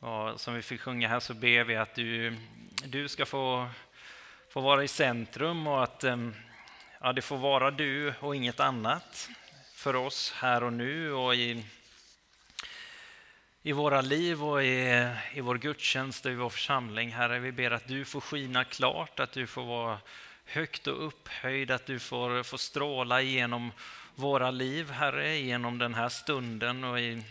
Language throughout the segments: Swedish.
Och som vi fick sjunga här så ber vi att du, du ska få, få vara i centrum och att ehm, ja, det får vara du och inget annat för oss här och nu och i, i våra liv och i, i vår gudstjänst och i vår församling. Herre, vi ber att du får skina klart, att du får vara högt och upphöjd, att du får, får stråla genom våra liv, Herre, genom den här stunden och i,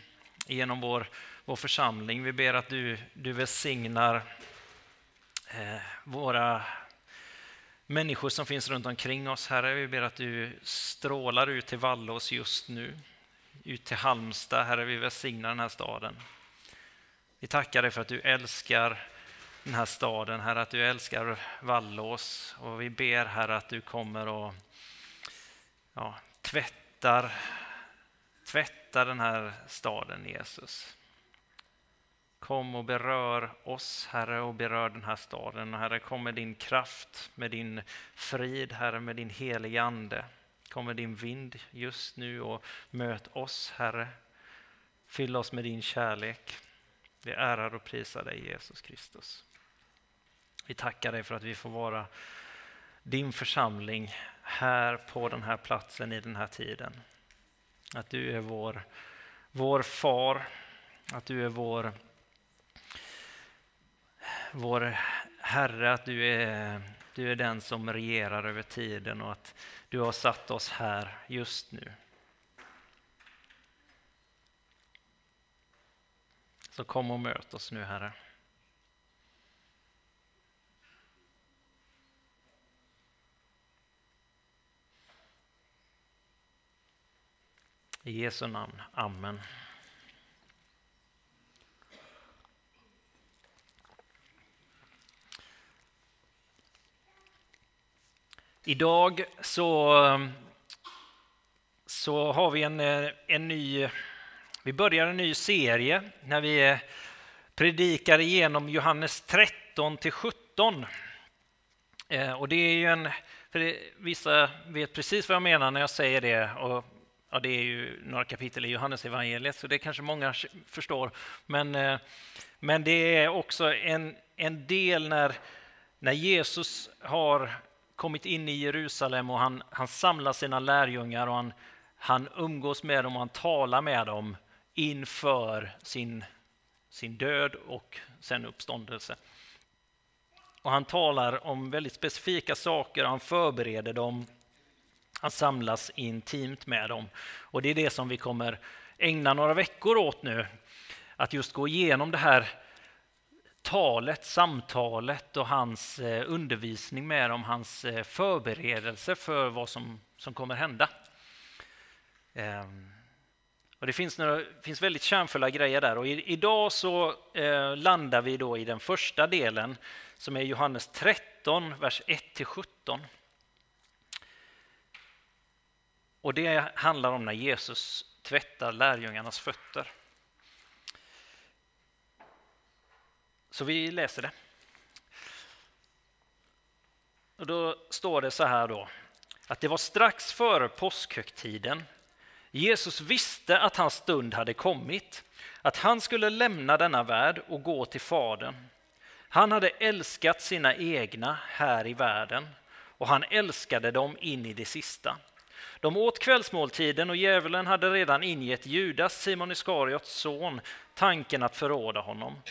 genom vår, vår församling. Vi ber att du, du välsignar eh, våra människor som finns runt omkring oss, Herre. Vi ber att du strålar ut till Vallås just nu, ut till Halmstad, Herre. Vi välsignar den här staden. Vi tackar dig för att du älskar den här staden, Herre, att du älskar Vallås och vi ber, Herre, att du kommer och ja, tvättar, tvättar den här staden, Jesus. Kom och berör oss, Herre, och berör den här staden. Herre, kom med din kraft, med din frid, Herre, med din heliga Ande. Kom med din vind just nu och möt oss, Herre. Fyll oss med din kärlek. Vi ärar och prisar dig, Jesus Kristus. Vi tackar dig för att vi får vara din församling här på den här platsen i den här tiden. Att du är vår, vår far, att du är vår, vår Herre, att du är, du är den som regerar över tiden och att du har satt oss här just nu. Så kom och möt oss nu, Herre. I Jesu namn. Amen. Idag så, så har vi en, en ny... Vi börjar en ny serie när vi predikar igenom Johannes 13 till 17. Eh, och det är ju en... För det, vissa vet precis vad jag menar när jag säger det och ja, det är ju några kapitel i Johannes evangeliet, så det kanske många förstår. Men, eh, men det är också en, en del när, när Jesus har kommit in i Jerusalem och han, han samlar sina lärjungar och han, han umgås med dem och han talar med dem inför sin, sin död och sen uppståndelse. Och han talar om väldigt specifika saker, han förbereder dem han samlas intimt med dem. Och det är det som vi kommer ägna några veckor åt nu. Att just gå igenom det här talet, samtalet och hans eh, undervisning med dem, hans eh, förberedelse för vad som, som kommer hända. Ehm, och det finns, några, finns väldigt kärnfulla grejer där och idag så eh, landar vi då i den första delen som är Johannes 13, vers 1 17. Och det handlar om när Jesus tvättar lärjungarnas fötter. Så vi läser det. Och då står det så här då, att det var strax före påskhögtiden. Jesus visste att hans stund hade kommit, att han skulle lämna denna värld och gå till Fadern. Han hade älskat sina egna här i världen och han älskade dem in i det sista. De åt kvällsmåltiden och djävulen hade redan ingett Judas, Simon Iskariots son, tanken att förråda honom.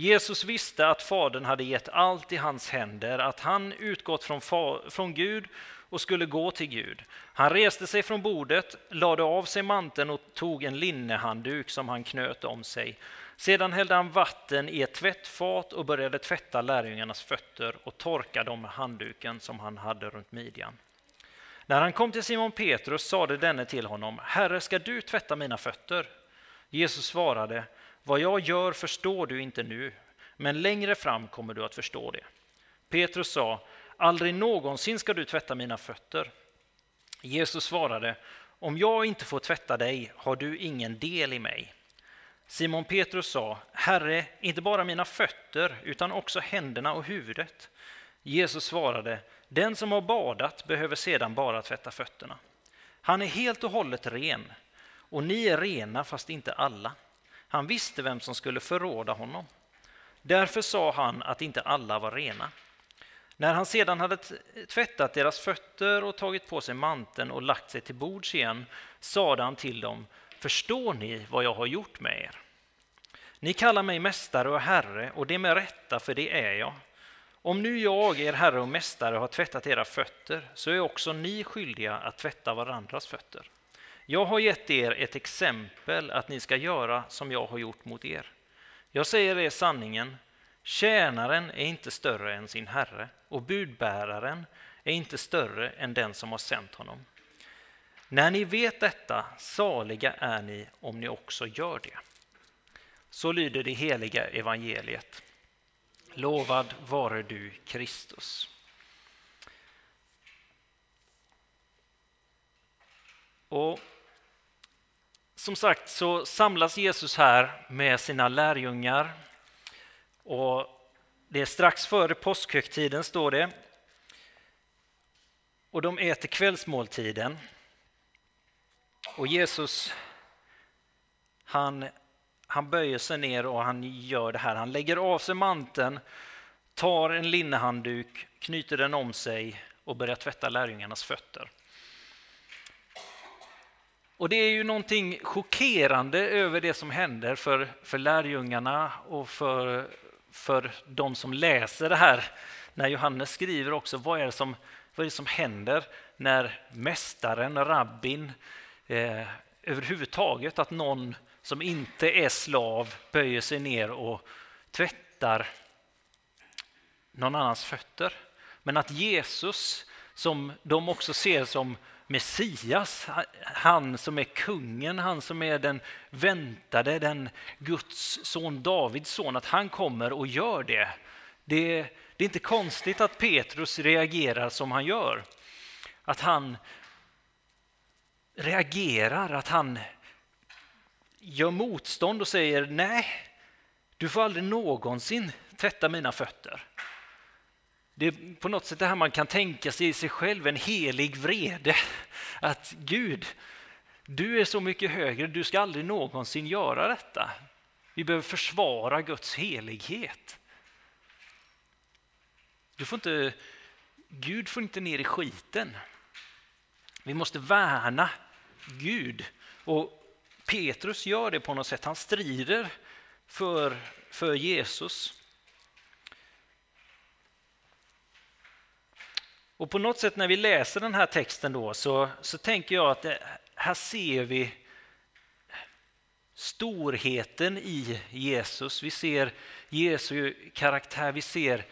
Jesus visste att Fadern hade gett allt i hans händer, att han utgått från, från Gud och skulle gå till Gud. Han reste sig från bordet, lade av sig manteln och tog en linnehandduk som han knöt om sig. Sedan hällde han vatten i ett tvättfat och började tvätta lärjungarnas fötter och torka dem med handduken som han hade runt midjan. När han kom till Simon Petrus sade denne till honom, Herre, ska du tvätta mina fötter? Jesus svarade, vad jag gör förstår du inte nu, men längre fram kommer du att förstå det. Petrus sa, aldrig någonsin ska du tvätta mina fötter. Jesus svarade, om jag inte får tvätta dig har du ingen del i mig. Simon Petrus sa, Herre, inte bara mina fötter utan också händerna och huvudet. Jesus svarade, den som har badat behöver sedan bara tvätta fötterna. Han är helt och hållet ren, och ni är rena fast inte alla. Han visste vem som skulle förråda honom. Därför sa han att inte alla var rena. När han sedan hade tvättat deras fötter och tagit på sig manteln och lagt sig till bords igen sade han till dem, förstår ni vad jag har gjort med er? Ni kallar mig mästare och herre och det med rätta, för det är jag. Om nu jag, er herre och mästare, har tvättat era fötter så är också ni skyldiga att tvätta varandras fötter. Jag har gett er ett exempel att ni ska göra som jag har gjort mot er. Jag säger er sanningen, tjänaren är inte större än sin herre och budbäraren är inte större än den som har sänt honom. När ni vet detta, saliga är ni om ni också gör det. Så lyder det heliga evangeliet. Lovad vare du, Kristus. Och som sagt så samlas Jesus här med sina lärjungar. Och det är strax före påskhögtiden, står det. Och de äter kvällsmåltiden. Och Jesus, han, han böjer sig ner och han gör det här. Han lägger av sig manteln, tar en linnehandduk, knyter den om sig och börjar tvätta lärjungarnas fötter. Och det är ju någonting chockerande över det som händer för, för lärjungarna och för, för de som läser det här. När Johannes skriver också, vad är det som, vad är det som händer när mästaren, rabbin, eh, överhuvudtaget att någon som inte är slav böjer sig ner och tvättar någon annans fötter. Men att Jesus, som de också ser som Messias, han som är kungen, han som är den väntade, den Guds son, Davids son, att han kommer och gör det. Det, det är inte konstigt att Petrus reagerar som han gör. Att han reagerar, att han gör motstånd och säger nej, du får aldrig någonsin tvätta mina fötter. Det är på något sätt det här man kan tänka sig i sig själv, en helig vrede. Att Gud, du är så mycket högre, du ska aldrig någonsin göra detta. Vi behöver försvara Guds helighet. Du får inte, Gud får inte ner i skiten. Vi måste värna Gud. Och Petrus gör det på något sätt. Han strider för, för Jesus. Och på något sätt när vi läser den här texten då så, så tänker jag att det, här ser vi storheten i Jesus. Vi ser Jesu karaktär, vi ser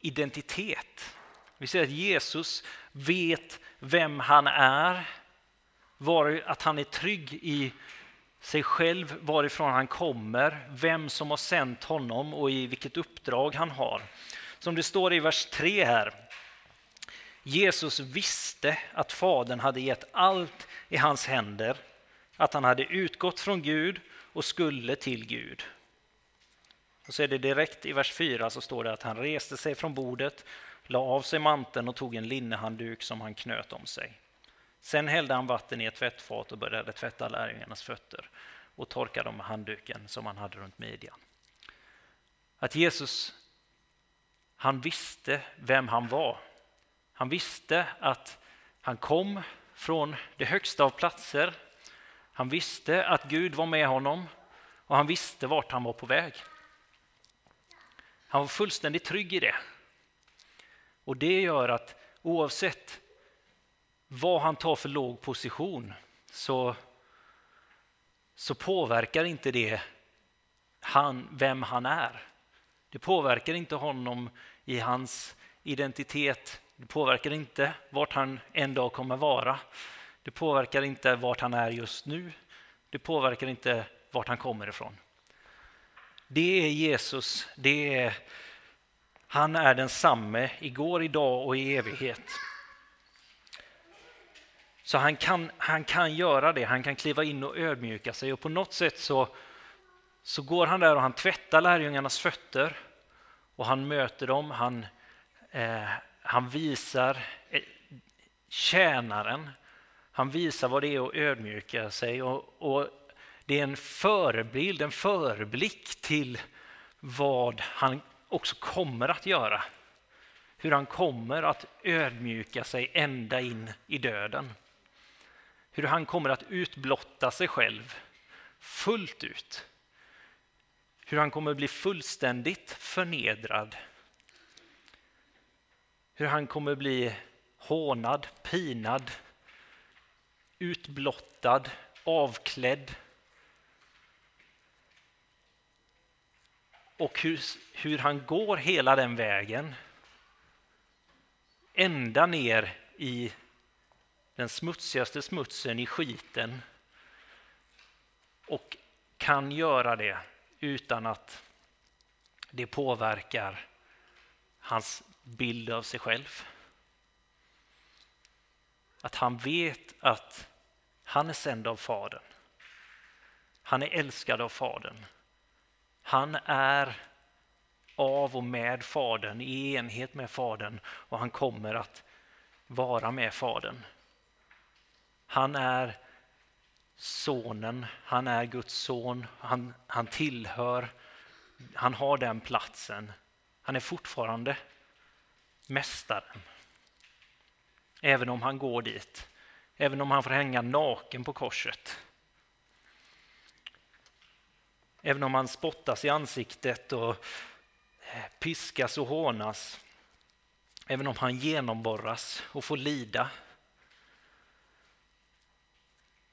identitet. Vi ser att Jesus vet vem han är, var, att han är trygg i sig själv, varifrån han kommer, vem som har sänt honom och i vilket uppdrag han har. Som det står i vers 3 här. Jesus visste att Fadern hade gett allt i hans händer, att han hade utgått från Gud och skulle till Gud. Och så är det direkt i vers 4 så står det att han reste sig från bordet, la av sig manteln och tog en linnehandduk som han knöt om sig. Sen hällde han vatten i ett tvättfat och började tvätta lärjungarnas fötter och torka dem med handduken som han hade runt midjan. Att Jesus han visste vem han var. Han visste att han kom från det högsta av platser. Han visste att Gud var med honom och han visste vart han var på väg. Han var fullständigt trygg i det. Och det gör att oavsett vad han tar för låg position så, så påverkar inte det han, vem han är. Det påverkar inte honom i hans identitet. Det påverkar inte vart han en dag kommer vara. Det påverkar inte vart han är just nu. Det påverkar inte vart han kommer ifrån. Det är Jesus. Det är, han är densamme igår, idag och i evighet. Så han kan, han kan göra det, han kan kliva in och ödmjuka sig och på något sätt så så går han där och han tvättar lärjungarnas fötter och han möter dem. Han, eh, han visar eh, tjänaren. Han visar vad det är att ödmjuka sig. Och, och, det är en förebild, en föreblick till vad han också kommer att göra. Hur han kommer att ödmjuka sig ända in i döden. Hur han kommer att utblotta sig själv fullt ut. Hur han kommer bli fullständigt förnedrad. Hur han kommer bli hånad, pinad, utblottad, avklädd. Och hur, hur han går hela den vägen ända ner i den smutsigaste smutsen i skiten och kan göra det utan att det påverkar hans bild av sig själv. Att han vet att han är sänd av Fadern. Han är älskad av Fadern. Han är av och med Fadern, i enhet med Fadern och han kommer att vara med Fadern. Han är sonen, han är Guds son, han, han tillhör, han har den platsen. Han är fortfarande mästaren. Även om han går dit, även om han får hänga naken på korset. Även om han spottas i ansiktet och eh, piskas och hånas. Även om han genomborras och får lida.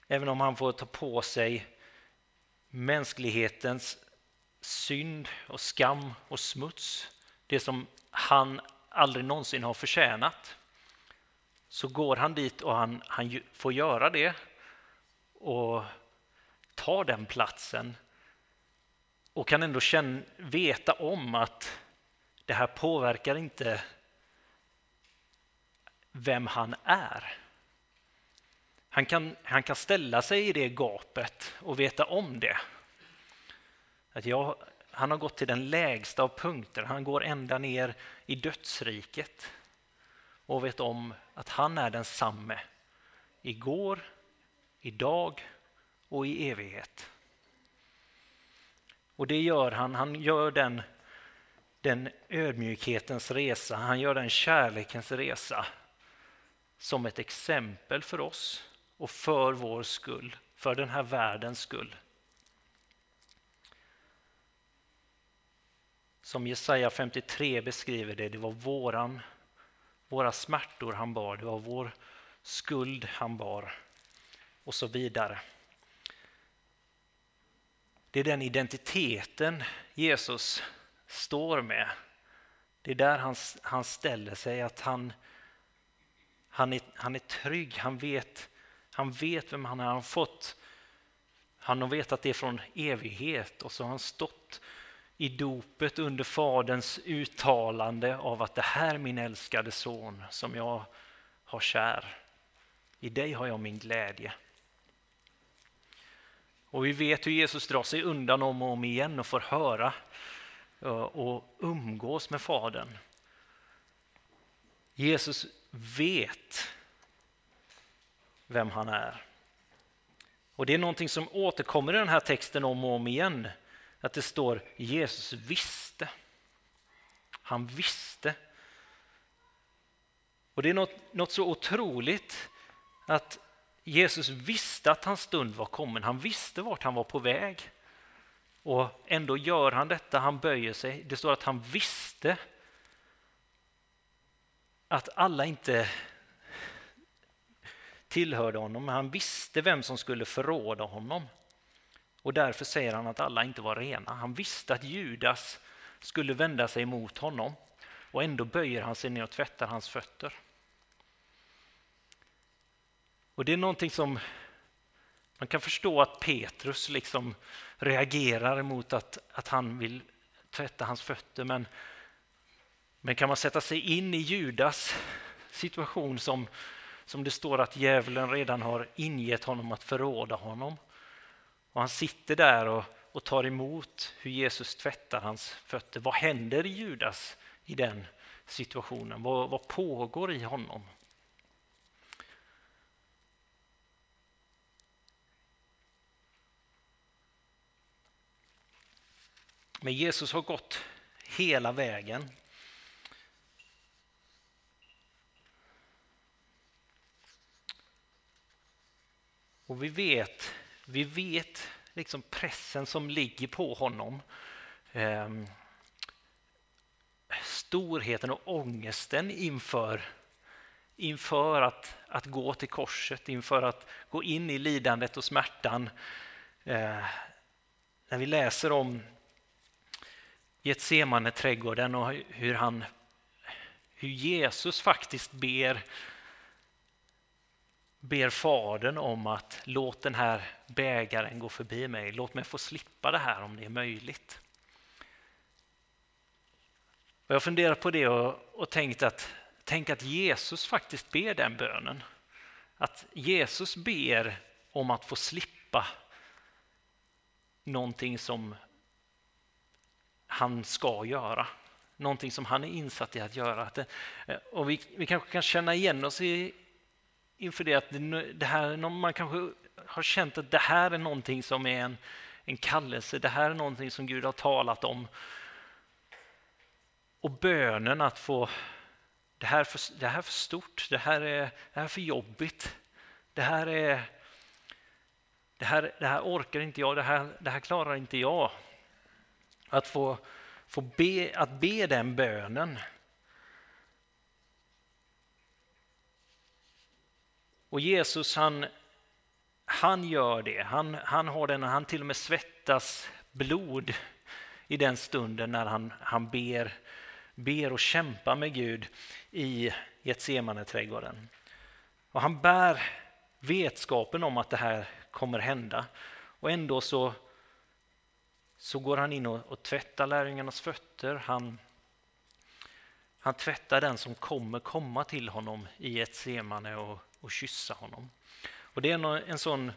Även om han får ta på sig mänsklighetens synd och skam och smuts, det som han aldrig någonsin har förtjänat, så går han dit och han, han får göra det och ta den platsen och kan ändå känna, veta om att det här påverkar inte vem han är. Han kan, han kan ställa sig i det gapet och veta om det. Att jag, han har gått till den lägsta av punkter, han går ända ner i dödsriket och vet om att han är densamme igår, idag och i evighet. Och det gör han, han gör den, den ödmjukhetens resa, han gör den kärlekens resa som ett exempel för oss och för vår skull, för den här världens skull. Som Jesaja 53 beskriver det, det var våran, våra smärtor han bar, det var vår skuld han bar och så vidare. Det är den identiteten Jesus står med. Det är där han, han ställer sig, att han, han, är, han är trygg, han vet, han vet vem han är. Han har fått, han har vetat det från evighet och så har han stått i dopet under Faderns uttalande av att det här är min älskade son som jag har kär. I dig har jag min glädje. Och vi vet hur Jesus drar sig undan om och om igen och får höra eh, och umgås med Fadern. Jesus vet vem han är. Och Det är någonting som återkommer i den här texten om och om igen. Att det står Jesus visste. Han visste. Och Det är något, något så otroligt att Jesus visste att hans stund var kommen. Han visste vart han var på väg. Och ändå gör han detta, han böjer sig. Det står att han visste att alla inte tillhörde honom, men han visste vem som skulle förråda honom. Och därför säger han att alla inte var rena. Han visste att Judas skulle vända sig mot honom och ändå böjer han sig ner och tvättar hans fötter. Och det är någonting som man kan förstå att Petrus liksom reagerar mot att, att han vill tvätta hans fötter. Men, men kan man sätta sig in i Judas situation som, som det står att djävulen redan har ingett honom att förråda honom. Och han sitter där och, och tar emot hur Jesus tvättar hans fötter. Vad händer i Judas i den situationen? Vad, vad pågår i honom? Men Jesus har gått hela vägen Och vi vet, vi vet liksom pressen som ligger på honom. Ehm, storheten och ångesten inför, inför att, att gå till korset, inför att gå in i lidandet och smärtan. Ehm, när vi läser om Getsemane trädgården och hur, han, hur Jesus faktiskt ber ber Fadern om att låt den här bägaren gå förbi mig. Låt mig få slippa det här om det är möjligt. Och jag funderar på det och, och tänkt att, tänk att Jesus faktiskt ber den bönen. Att Jesus ber om att få slippa någonting som han ska göra. Någonting som han är insatt i att göra. Och vi, vi kanske kan känna igen oss i, inför det att det här, man kanske har känt att det här är någonting som är en, en kallelse, det här är någonting som Gud har talat om. Och bönen att få, det här, är för, det här är för stort, det här är, det här är för jobbigt, det här är det här, det här orkar inte jag, det här, det här klarar inte jag. Att få, få be, att be den bönen Och Jesus han, han gör det. Han, han har den, han till och med svettas blod i den stunden när han, han ber, ber och kämpar med Gud i Getsemane-trädgården. Och han bär vetskapen om att det här kommer hända. Och ändå så, så går han in och, och tvättar lärjungarnas fötter. Han, han tvättar den som kommer komma till honom i ett semane och, och kyssa honom. Och Det är en, sån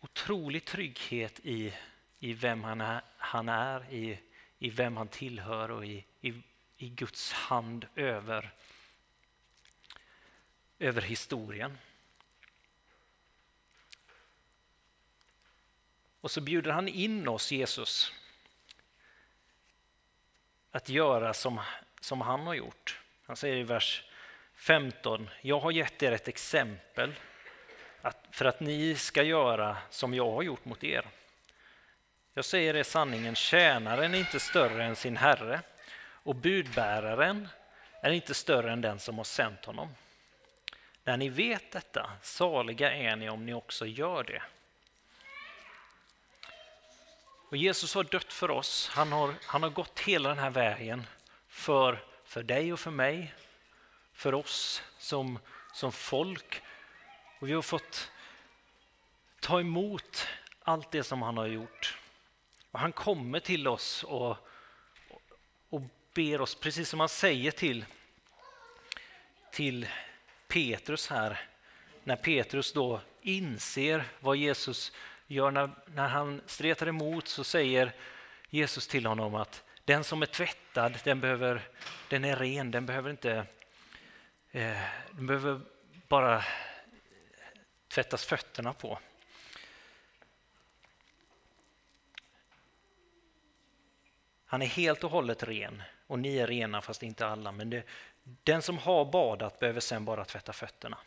otrolig trygghet i, i vem han är, han är i, i vem han tillhör och i, i, i Guds hand över, över historien. Och så bjuder han in oss, Jesus, att göra som, som han har gjort. Han säger i vers 15. Jag har gett er ett exempel för att ni ska göra som jag har gjort mot er. Jag säger er sanningen, tjänaren är inte större än sin herre och budbäraren är inte större än den som har sänt honom. När ni vet detta, saliga är ni om ni också gör det. Och Jesus har dött för oss, han har, han har gått hela den här vägen för, för dig och för mig, för oss som, som folk. Och vi har fått ta emot allt det som han har gjort. Och han kommer till oss och, och ber oss, precis som han säger till, till Petrus här, när Petrus då inser vad Jesus gör. När, när han stretar emot så säger Jesus till honom att den som är tvättad, den, behöver, den är ren, den behöver inte Eh, de behöver bara tvättas fötterna på. Han är helt och hållet ren och ni är rena fast inte alla. Men det, den som har badat behöver sen bara tvätta fötterna.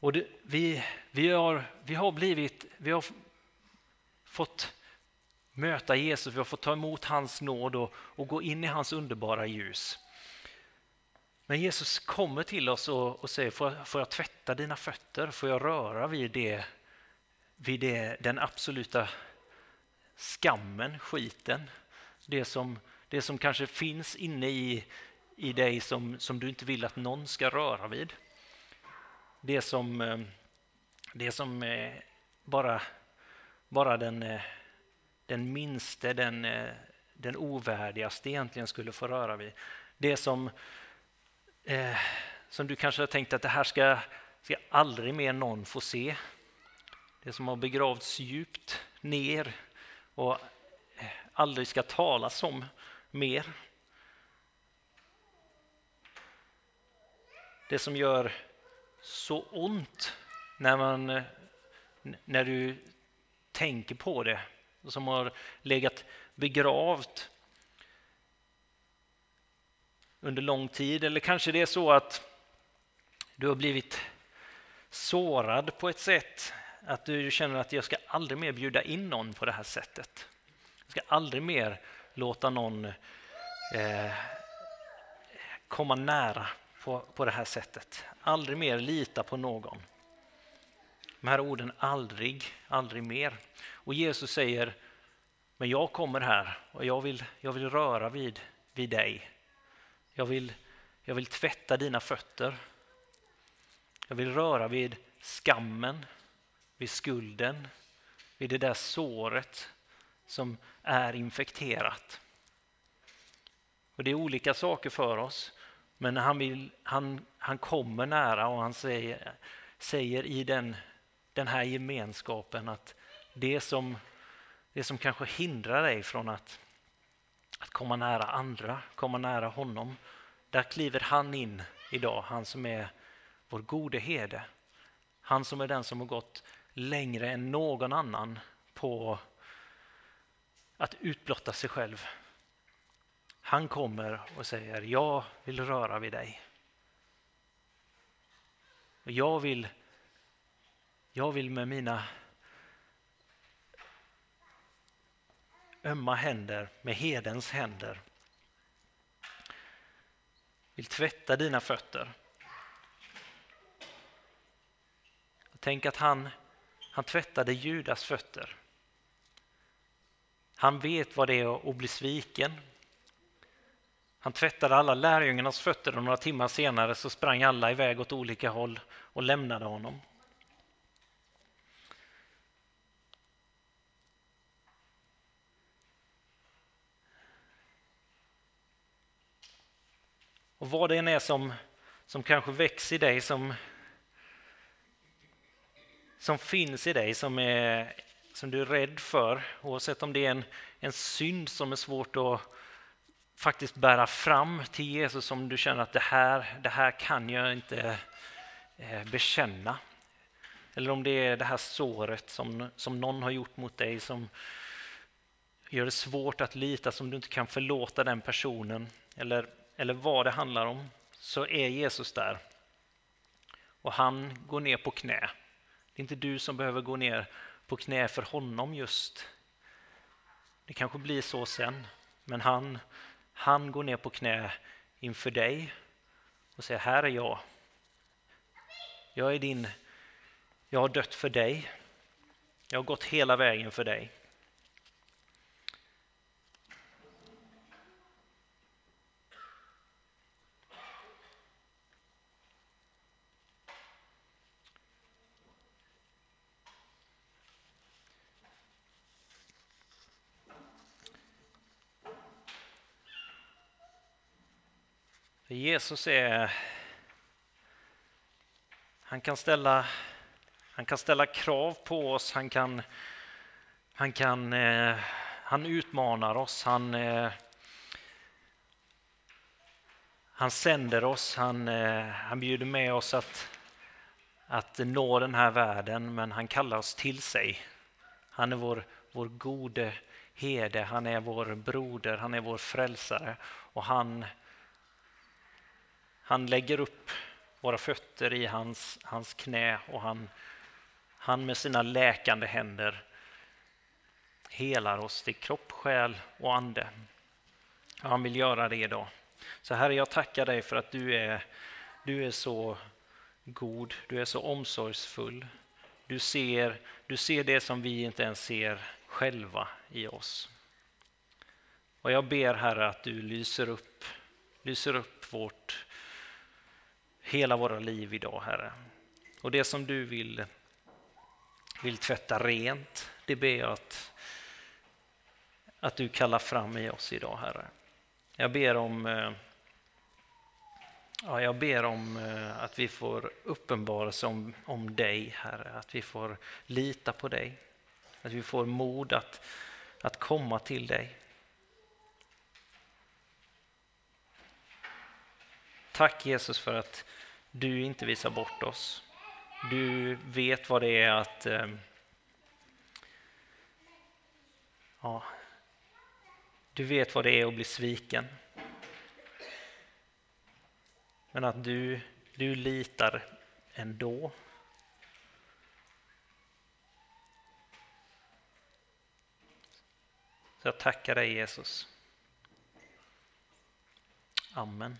Och det, vi, vi, har, vi har blivit, vi har fått möta Jesus, vi har fått ta emot hans nåd och, och gå in i hans underbara ljus. Men Jesus kommer till oss och, och säger, får jag, får jag, tvätta dina fötter? Får jag röra vid, det, vid det, den absoluta skammen, skiten? Det som, det som kanske finns inne i, i dig som, som du inte vill att någon ska röra vid. Det som, eh, det som eh, bara, bara den, eh, den minste, den, den ovärdigaste egentligen skulle få röra vid. Det som eh, som du kanske har tänkt att det här ska, ska aldrig mer någon få se. Det som har begravts djupt ner och eh, aldrig ska talas om mer. Det som gör så ont när, man, eh, när du tänker på det som har legat begravt under lång tid. Eller kanske det är så att du har blivit sårad på ett sätt att du känner att jag ska aldrig mer bjuda in någon på det här sättet. Jag ska aldrig mer låta någon eh, komma nära på, på det här sättet. Aldrig mer lita på någon. De här orden aldrig, aldrig mer. Och Jesus säger, men jag kommer här och jag vill, jag vill röra vid, vid dig. Jag vill, jag vill tvätta dina fötter. Jag vill röra vid skammen, vid skulden, vid det där såret som är infekterat. Och Det är olika saker för oss, men han, vill, han, han kommer nära och han säger, säger i den, den här gemenskapen att det som, det som kanske hindrar dig från att, att komma nära andra, komma nära honom, där kliver han in idag, han som är vår gode herde. Han som är den som har gått längre än någon annan på att utblotta sig själv. Han kommer och säger jag vill röra vid dig. Och jag vill, jag vill med mina ömma händer, med hedens händer, vill tvätta dina fötter. Tänk att han, han tvättade Judas fötter. Han vet vad det är att bli sviken. Han tvättade alla lärjungarnas fötter och några timmar senare så sprang alla iväg åt olika håll och lämnade honom. Och vad det än är som, som kanske växer i dig, som, som finns i dig, som, är, som du är rädd för, oavsett om det är en, en synd som är svårt att faktiskt bära fram till Jesus som du känner att det här, det här kan jag inte eh, bekänna. Eller om det är det här såret som, som någon har gjort mot dig som gör det svårt att lita, som du inte kan förlåta den personen. Eller eller vad det handlar om, så är Jesus där. Och han går ner på knä. Det är inte du som behöver gå ner på knä för honom just. Det kanske blir så sen, men han, han går ner på knä inför dig och säger här är jag. Jag är din, jag har dött för dig. Jag har gått hela vägen för dig. Jesus är... Han kan ställa, han kan ställa krav på oss, han kan... Han, kan, eh, han utmanar oss, han... Eh, han sänder oss, han, eh, han bjuder med oss att, att nå den här världen, men han kallar oss till sig. Han är vår, vår gode herde, han är vår broder, han är vår frälsare och han han lägger upp våra fötter i hans, hans knä och han, han med sina läkande händer helar oss till kropp, själ och ande. Och han vill göra det idag. Så Herre, jag tackar dig för att du är, du är så god, du är så omsorgsfull. Du ser, du ser det som vi inte ens ser själva i oss. Och jag ber Herre att du lyser upp, lyser upp vårt hela våra liv idag, Herre. Och det som du vill, vill tvätta rent, det ber jag att, att du kallar fram i oss idag, Herre. Jag ber om eh, Ja, jag ber om eh, att vi får uppenbarelse om, om dig, Herre. Att vi får lita på dig. Att vi får mod att, att komma till dig. Tack Jesus för att du inte visar bort oss. Du vet vad det är att, eh, ja, du vet vad det är att bli sviken. Men att du, du litar ändå. Så jag tackar dig Jesus. Amen.